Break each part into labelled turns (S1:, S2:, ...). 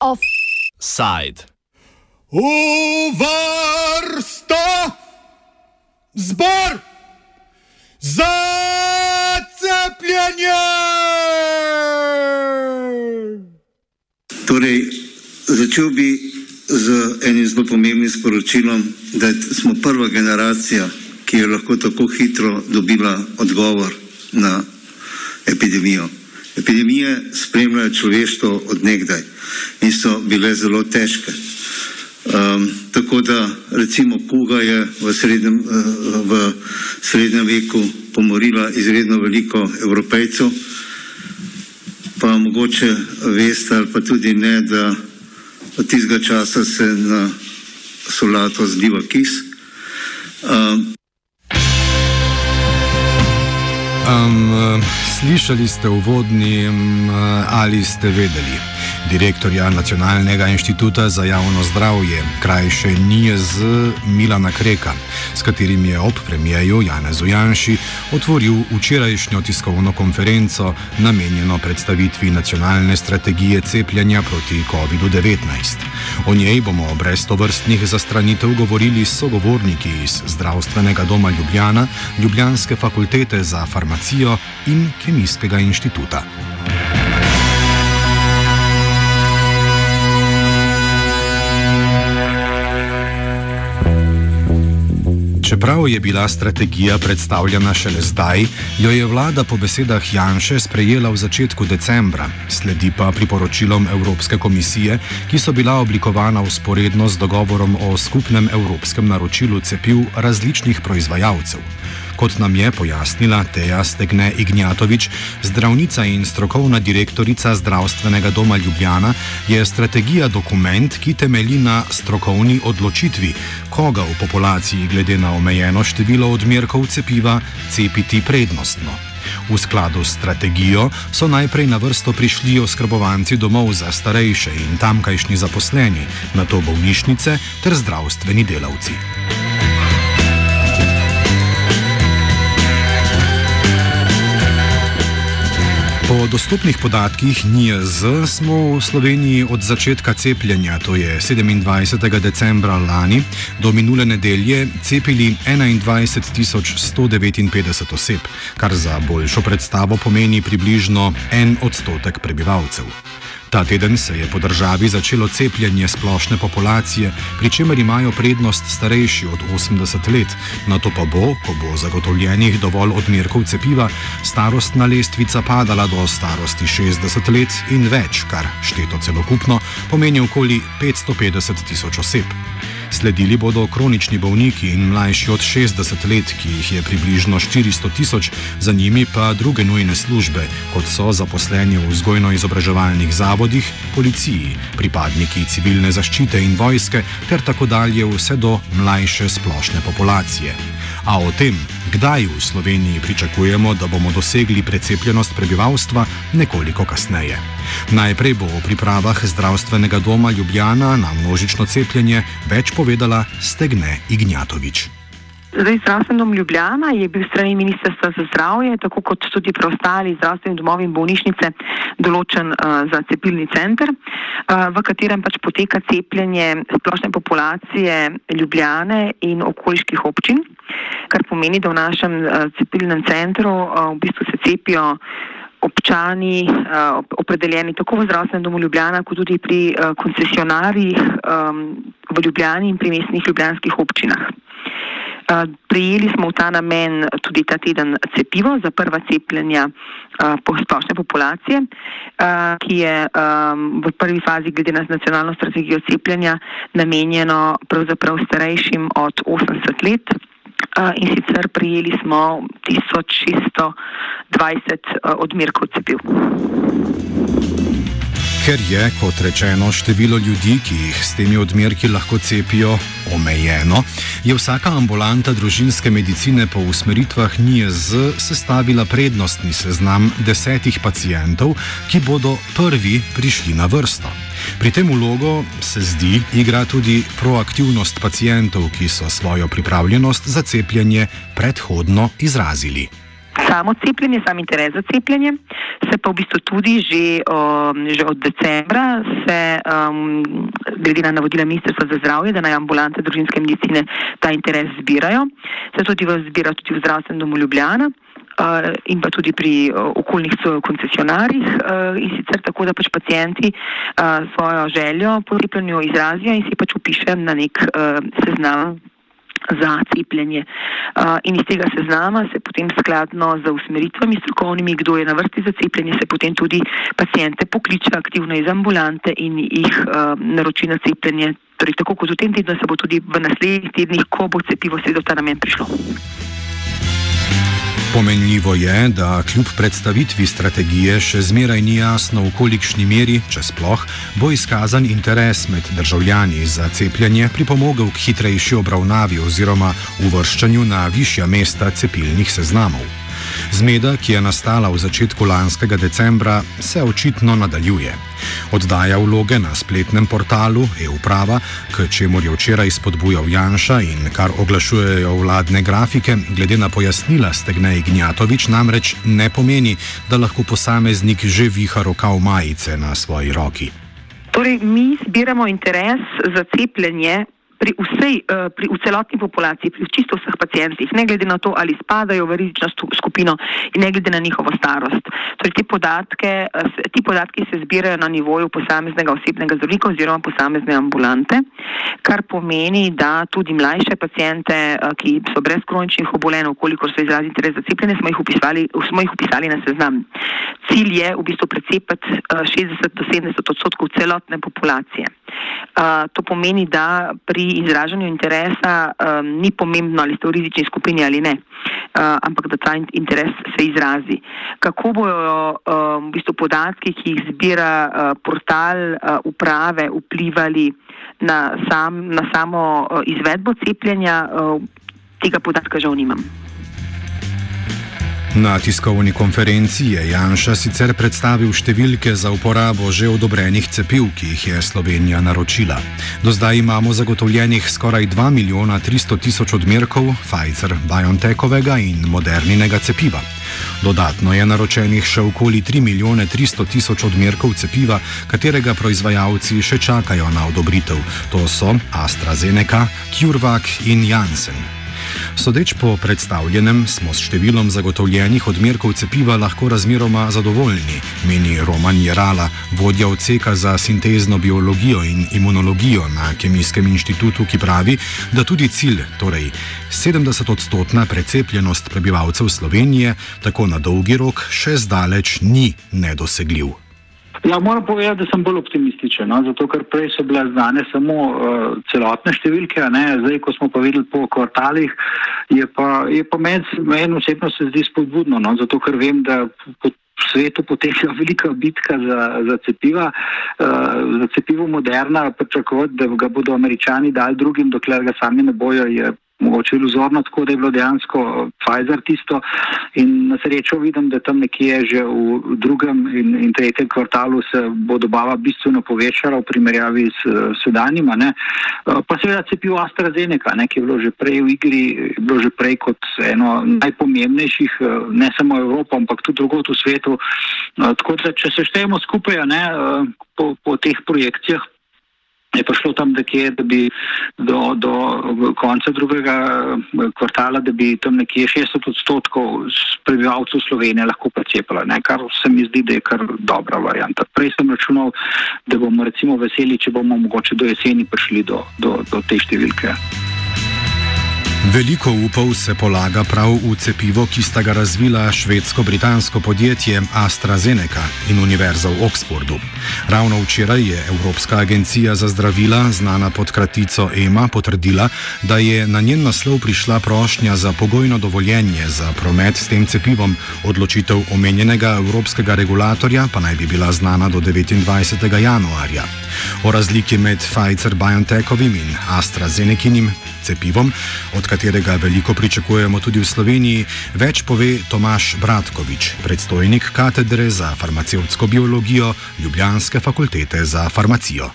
S1: Offside.
S2: Uvrsta zbor za cepljenje!
S3: Torej, začel bi z enim zelo pomembnim sporočilom, da smo prva generacija, ki je lahko tako hitro dobila odgovor na epidemijo. Epidemije spremljajo človeštvo odnegdaj in so bile zelo težke. Um, tako da recimo kuga je v srednjem, uh, v srednjem veku pomorila izredno veliko evropejcev, pa mogoče veste ali pa tudi ne, da od tistega časa se na solato zliva kis. Um,
S4: Um, slišali ste uvodni um, ali ste vedeli? Direktorja Nacionalnega inštituta za javno zdravje, krajše NIZ Milana Kreka, s katerim je ob premijeju Janezu Janši otvoril včerajšnjo tiskovno konferenco namenjeno predstavitvi nacionalne strategije cepljenja proti COVID-19. O njej bomo brez tovrstnih zastranitev govorili s sogovorniki iz Zdravstvenega doma Ljubljana, Ljubljanske fakultete za farmacijo in Kemijskega inštituta. Čeprav je bila strategija predstavljena šele zdaj, jo je vlada po besedah Janše sprejela v začetku decembra, sledi pa priporočilom Evropske komisije, ki so bila oblikovana usporedno z dogovorom o skupnem evropskem naročilu cepiv različnih proizvajalcev. Kot nam je pojasnila Teja Stegne Ignjatovič, zdravnica in strokovna direktorica Zdravstvenega doma Ljubljana, je strategija dokument, ki temelji na strokovni odločitvi, koga v populaciji glede na omejeno število odmerkov cepiva cepiti prednostno. V skladu s strategijo so najprej na vrsto prišli oskrbovanci domov za starejše in tamkajšnji zaposleni, na to bolnišnice ter zdravstveni delavci. Po dostopnih podatkih NIZ smo v Sloveniji od začetka cepljenja, to je 27. decembra lani, do minule nedelje cepili 21.159 oseb, kar za boljšo predstavo pomeni približno en odstotek prebivalcev. Ta teden se je po državi začelo cepljenje splošne populacije, pri čemer imajo prednost starejši od 80 let, na to pa bo, ko bo zagotovljenih dovolj odmerkov cepiva, starostna lestvica padala do starosti 60 let in več, kar šteto celokupno pomeni okoli 550 tisoč oseb. Sledili bodo kronični bolniki in mlajši od 60 let, ki jih je približno 400 tisoč, za njimi pa druge nujne službe, kot so zaposleni v vzgojno-izobraževalnih zavodih, policiji, pripadniki civilne zaščite in vojske ter tako dalje vse do mlajše splošne populacije. A o tem, kdaj v Sloveniji pričakujemo, da bomo dosegli precepljenost prebivalstva, nekoliko kasneje. Najprej bo o pripravah zdravstvenega doma Ljubljana na množično cepljenje več povedala Stegne Ignjatovič.
S5: Zdaj, zdravstveni dom Ljubljana je bil strani Ministrstva za zdravje, tako kot tudi preostali zdravstveni domovi in bolnišnice, določen uh, za cepilni center, uh, v katerem pač poteka cepljenje splošne populacije Ljubljane in okoliških občin, kar pomeni, da v našem uh, cepilnem centru uh, v bistvu se cepijo občani, uh, opredeljeni tako v zdravstvenem domu Ljubljana, kot tudi pri uh, koncesionarjih um, v Ljubljani in pri mestnih ljubljanskih občinah. Prijeli smo v ta namen tudi ta teden cepivo za prva cepljenja splošne populacije, ki je v prvi fazi glede na nacionalno strategijo cepljenja namenjeno pravzaprav starejšim od 80 let. In sicer prijeli smo 1620 odmerkov cepiv.
S4: Ker je, kot rečeno, število ljudi, ki jih s temi odmerki lahko cepijo, omejeno, je vsaka ambulanta družinske medicine po usmeritvah NIZ sestavila prednostni seznam desetih pacijentov, ki bodo prvi prišli na vrsto. Pri tem vlogo, se zdi, igra tudi proaktivnost pacijentov, ki so svojo pripravljenost za cepljenje predhodno izrazili
S5: samo cepljenje, sam interes za cepljenje, se pa v bistvu tudi že, um, že od decembra, se, um, glede na navodila Ministrstva za zdravje, da naj ambulante družinske medicine ta interes zbirajo, se tudi zbira tudi v zdravstvenem domu Ljubljana. Uh, in pa tudi pri uh, okoljnih koncesionarjih, uh, in sicer tako, da pač pacijenti svojo željo po cepljenju izrazijo in si pač upišejo na nek seznam za cepljenje. In iz tega seznama se potem skladno z usmeritvami strokovnimi, kdo je na vrsti za cepljenje, se potem tudi pacijente pokliče aktivno iz ambulante in jih naroči na cepljenje. Torej, tako kot v tem tednu, se bo tudi v naslednjih tednih, ko bo cepivo sedaj v ta namen prišlo.
S4: Pomenljivo je, da kljub predstavitvi strategije še zmeraj ni jasno, v kolikšni meri, če sploh, bo izkazan interes med državljani za cepljenje pripomogel k hitrejši obravnavi oziroma uvrščanju na višja mesta cepilnih seznamov. Zmeda, ki je nastala v začetku lanskega decembra, se očitno nadaljuje. Oddaja vloge na spletnem portalu e-uprava, k čemu je včeraj spodbujal Janša in kar oglašujejo vladne grafike, glede na pojasnila Stegnej Gnjatovič, namreč ne pomeni, da lahko posameznik že viha roka v majice na svoji roki.
S5: Torej, mi zbiramo interes za cepljenje pri vsej, uh, pri, v celotni populaciji, pri čisto vseh pacijentih, ne glede na to, ali spadajo v rizično skupino in ne glede na njihovo starost. Torej, te podatke, uh, ti podatki se zbirajo na nivoju posameznega osebnega zdravnika oziroma posamezne ambulante, kar pomeni, da tudi mlajše pacijente, uh, ki so brez kroničnih obolenj, koliko so izrazili interes za cepljenje, smo jih upisali, smo jih upisali na seznam. Cilj je v bistvu precepiti uh, 60 do 70 odstotkov celotne populacije. To pomeni, da pri izražanju interesa ni pomembno, ali ste v rizični skupini ali ne, ampak da ta interes se izrazi. Kako bojo v bistvu podatki, ki jih zbira portal uprave, vplivali na, sam, na samo izvedbo cepljenja, tega podatka žal nimam.
S4: Na tiskovni konferenci je Janša sicer predstavil številke za uporabo že odobrenih cepiv, ki jih je Slovenija naročila. Do zdaj imamo zagotovljenih skoraj 2 milijona 300 tisoč odmerkov Pfizer, BioNTechovega in moderninega cepiva. Dodatno je naročenih še okoli 3 milijone 300 tisoč odmerkov cepiva, katerega proizvajalci še čakajo na odobritev. To so AstraZeneca, CureVac in Janssen. Sodeč po predstavljenem, smo s številom zagotovljenih odmerkov cepiva lahko razmeroma zadovoljni, meni Roman Jerala, vodja odseka za sintezno biologijo in imunologijo na Kemijskem inštitutu, ki pravi, da tudi cilj, torej 70-odstotna precepljenost prebivalcev Slovenije, tako na dolgi rok še zdaleč ni nedosegljiv.
S6: Ja, moram povedati, da sem bolj optimističen, no? zato ker prej so bile znane samo uh, celotne številke, zdaj, ko smo pa videli po kvartalih, je pa, je pa meni osebno se zdi spodbudno, no? zato ker vem, da po svetu poteka velika bitka za, za cepiva, uh, za cepivo moderna, pričakovati, da ga bodo američani dali drugim, dokler ga sami ne bojo, je mogoče iluzorno, tako da je bilo dejansko Pfizer tisto. In na srečo vidim, da tam nekje že v drugem in, in tretjem kvartalu se bo dobava bistveno povečala v primerjavi s sedanjima. Ne. Pa seveda cepivo AstraZeneca, ne, ki je bilo že prej v igri, je bilo že prej kot eno najpomembnejših, ne samo Evropa, ampak tudi drugot v svetu. Tako da, če se štejemo skupaj ne, po, po teh projekcijah, je prišlo tam nekje, da bi do, do konca drugega eh, kvartala, da bi tam nekje 60 odstotkov prebivalcev Slovenije lahko precepila, ne? kar se mi zdi, da je kar dobra varijanta. Prej sem računal, da bomo recimo veseli, če bomo mogoče do jeseni prišli do, do, do te številke.
S4: Veliko upov se polaga prav v cepivo, ki sta ga razvila švedsko-britansko podjetje AstraZeneca in Univerza v Oxfordu. Ravno včeraj je Evropska agencija za zdravila, znana pod kratico EMA, potrdila, da je na njen naslov prišla prošnja za pogojno dovoljenje za promet s tem cepivom. Odločitev omenjenega evropskega regulatorja pa naj bi bila znana do 29. januarja. O razliki med Pfizer-BioNTechovim in AstraZenekinim cepivom, od katerega veliko pričakujemo tudi v Sloveniji, več pove Tomaš Bratkovič, predstojnik katedre za farmacevtsko biologijo Ljubljanske fakultete za farmacijo.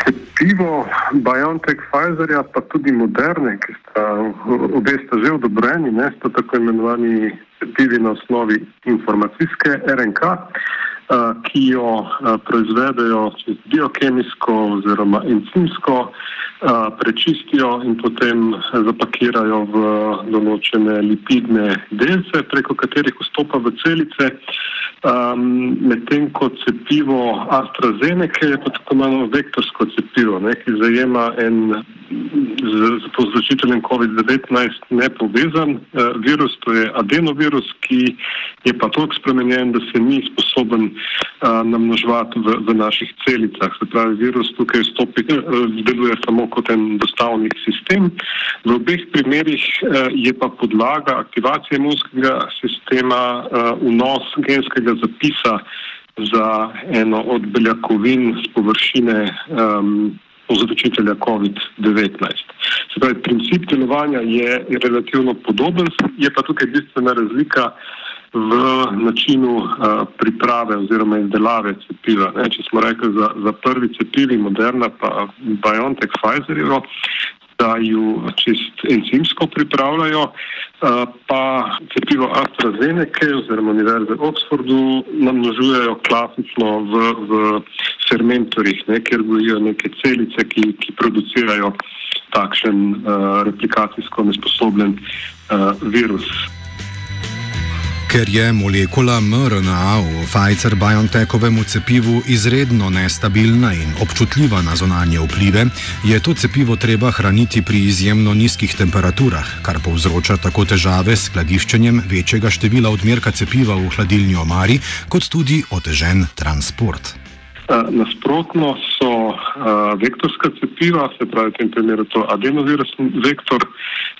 S7: Cepivo BioNTech Pfizerja, pa tudi moderne, ki sta obe sta že odobreni, ne sta tako imenovani cepivi na osnovi informacijske RNK. Ki jo proizvedejo čez biokemijsko oziroma encimsko, prečistijo in potem zapakirajo v določene lipidne delce, preko katerih vstopa v celice. Um, Medtem ko cepivo AstraZeneca je pa tako malo vektorsko cepivo, ne, ki zajema en z, z povzročiteljem COVID-19 nepovezan uh, virus, to je adenovirus, ki je pa tako spremenjen, da se ni sposoben uh, namnoževati v, v naših celicah. Se pravi, virus tukaj stopi, uh, deluje samo kot en dostavni sistem. V obeh primerih uh, je pa podlaga aktivacije imunskega sistema uh, vnos genskega zapisa za eno od beljakovin z površine um, povzročitelja COVID-19. Se pravi, princip delovanja je relativno podoben, je pa tukaj bistvena razlika v načinu uh, priprave oziroma izdelave cepiva. Ne, če smo rekli za, za prvi cepivi, Moderna pa BioNTech Pfizer, da ju čist enzimsko pripravljajo, eh, pa cepivo AstraZeneca oziroma Univerze v Oxfordu namnožujejo klasično v, v fermentorjih, ne, kjer gojijo neke celice, ki, ki producirajo takšen uh, replikacijsko nesposoben uh, virus.
S4: Ker je molekula mRNA v Pfizer-BioNTechovem cepivu izredno nestabilna in občutljiva na zonanje vplive, je to cepivo treba hraniti pri izjemno nizkih temperaturah, kar povzroča tako težave s skladiščenjem večjega števila odmerka cepiva v hladilni omari, kot tudi otežen transport.
S7: Nasprotno so uh, vektorska cepiva, se pravi, v tem primeru to adenovirusni vektor,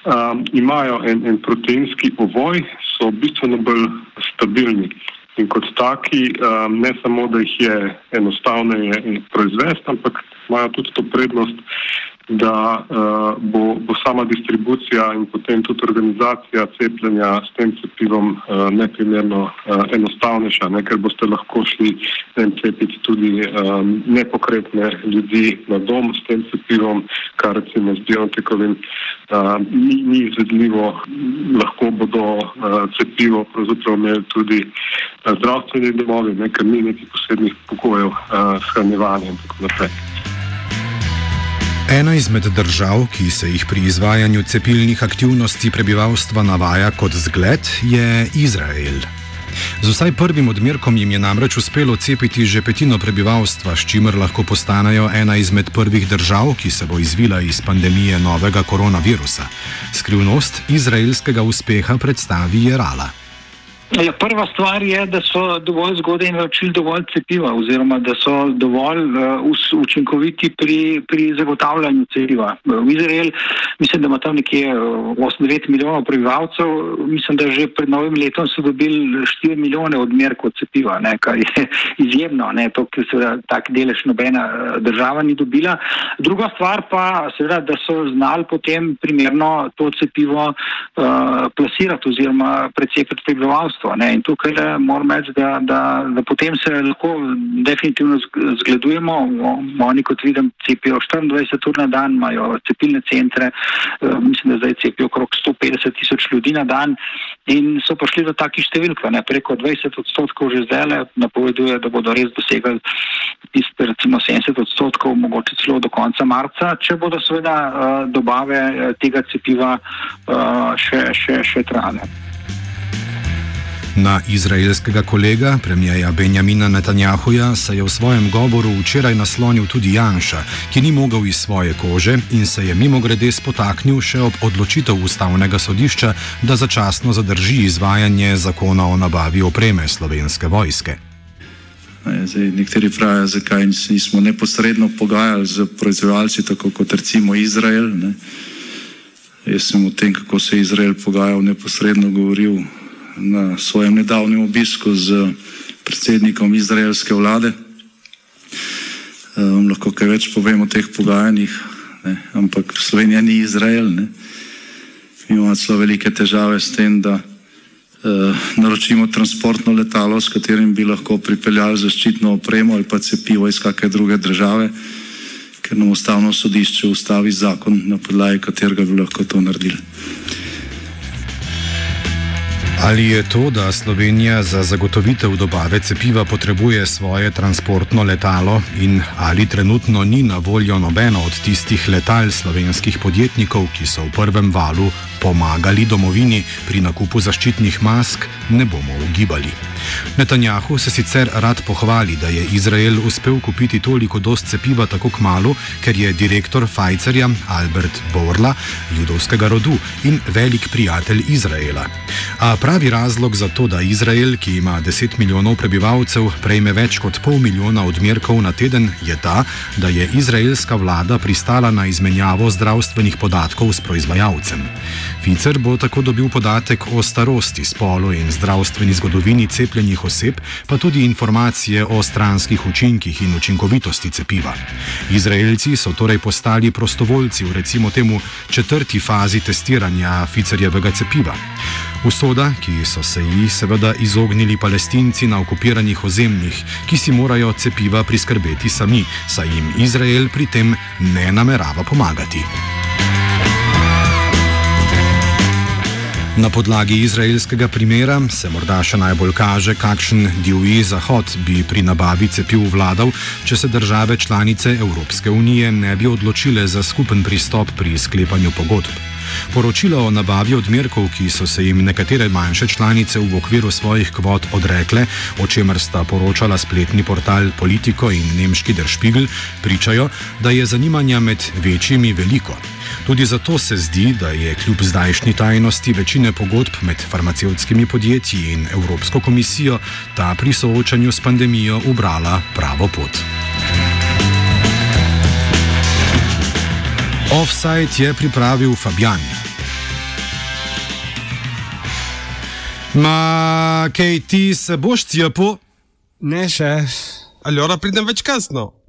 S7: um, imajo en, en proteinski ovoj, so bistveno bolj stabilni. In kot taki, um, ne samo, da jih je enostavneje proizvesti, ampak imajo tudi to prednost, da uh, bo, bo sama distribucija in potem tudi organizacija cepljenja s tem cepivom uh, neprimerno uh, enostavnejša, ne, ker boste lahko šli tem cepiti tudi um, nepokretne ljudi na dom s tem cepivom, kar recimo z biotekovim uh, ni, ni izvedljivo, lahko bodo uh, cepivo pravzaprav imeli tudi uh, zdravstveni domovi, ne, ker ni nekih posebnih pokojev uh, shranjevanja in tako naprej.
S4: Ena izmed držav, ki se jih pri izvajanju cepilnih aktivnosti prebivalstva navaja kot zgled, je Izrael. Z vsaj prvim odmerkom jim je namreč uspelo cepiti že petino prebivalstva, s čimer lahko postanejo ena izmed prvih držav, ki se bo izvila iz pandemije novega koronavirusa. Skrivnost izraelskega uspeha predstavi Jerala.
S6: Ja, prva stvar je, da so dovolj zgodaj naročili dovolj cepiva, oziroma da so dovolj uh, učinkoviti pri, pri zagotavljanju cepiva. V Izrael, mislim, da ima tam nekje 8-9 uh, milijonov prebivalcev, mislim, da že pred novim letom so dobili 4 milijone odmerkov cepiva, ne, kar je izjemno, ne, to, ker se tak delež nobena uh, država ni dobila. Druga stvar pa, seveda, da so znali potem primerno to cepivo uh, plasirati oziroma precepiti prebivalstvo zdravstvo. Ne? In tukaj le moram reči, da, da, da potem se lahko definitivno zgledujemo. Oni, kot vidim, cepijo 24 ur na dan, imajo cepilne centre, eh, mislim, da zdaj cepijo okrog 150 tisoč ljudi na dan in so prišli do takih številk. Ne? Preko 20 odstotkov že zdaj napoveduje, da bodo res dosegali tiste recimo 70 odstotkov, mogoče celo do konca marca, če bodo seveda uh, dobave tega cepiva še, še, še trajale.
S4: Na izraelskega kolega, premijeja Benjamina Netanjahuja, se je v svojem govoru včeraj naslonil tudi Janša, ki ni mogel iz svoje kože in se je mimo grede spotaknil še ob odločitev ustavnega sodišča, da začasno zadrži izvajanje zakona o nabavi opreme slovenske vojske.
S8: Zdaj, nekateri pravijo, zakaj nismo neposredno pogajali z proizvajalci, tako kot recimo Izrael. Ne. Jaz sem o tem, kako se je Izrael pogajal, neposredno govoril na svojem nedavnem obisku z predsednikom izraelske vlade. Um, lahko kaj več povem o teh pogajanjih, ne? ampak Slovenija ni Izrael. Ne? Mi imamo zelo velike težave s tem, da uh, naročimo transportno letalo, s katerim bi lahko pripeljali zaščitno opremo ali pa cepivo iz kakšne druge države, ker nam ustavno sodišče ustavi zakon, na podlagi katerega bi lahko to naredili.
S4: Ali je to, da Slovenija za zagotovitev dobave cepiva potrebuje svoje transportno letalo? In ali trenutno ni na voljo nobeno od tistih letal slovenskih podjetnikov, ki so v prvem valu pomagali domovini pri nakupu zaščitnih mask, ne bomo ugibali. Netanjahu se sicer rad pohvali, da je Izrael uspel kupiti toliko dost cepiva tako kmalo, ker je direktor Pfizerja Albert Borla judovskega rodu in velik prijatelj Izraela. A pravi razlog za to, da Izrael, ki ima 10 milijonov prebivalcev, prejme več kot pol milijona odmerkov na teden, je ta, da je izraelska vlada pristala na izmenjavo zdravstvenih podatkov s proizvajalcem. Ficer bo tako dobil podatek o starosti, spolu in zdravstveni zgodovini cepljenih oseb, pa tudi informacije o stranskih učinkih in učinkovitosti cepiva. Izraelci so torej postali prostovoljci v recimo temu četrti fazi testiranja Ficerjevega cepiva. Usoda, ki so se ji seveda izognili palestinci na okupiranih ozemljih, ki si morajo cepiva priskrbeti sami, saj jim Izrael pri tem ne namerava pomagati. Na podlagi izraelskega primera se morda še najbolj kaže, kakšen divji zahod bi pri nabavi cepiv vladal, če se države članice Evropske unije ne bi odločile za skupen pristop pri sklepanju pogodb. Poročila o nabavi odmerkov, ki so se jim nekatere manjše članice v okviru svojih kvot odrekle, o čemer sta poročala spletni portal Politico in nemški Der Spiegel, pričajo, da je zanimanja med večjimi veliko. Tudi zato se zdi, da je kljub zdajšnji tajnosti večine pogodb med farmacevtskimi podjetji in Evropsko komisijo ta pri soočanju s pandemijo ubrala pravo pot. Offside je pripravil Fabian. Ma, kaj ti se boš cepil?
S9: Ne še.
S2: Ali ora pridem več kasno?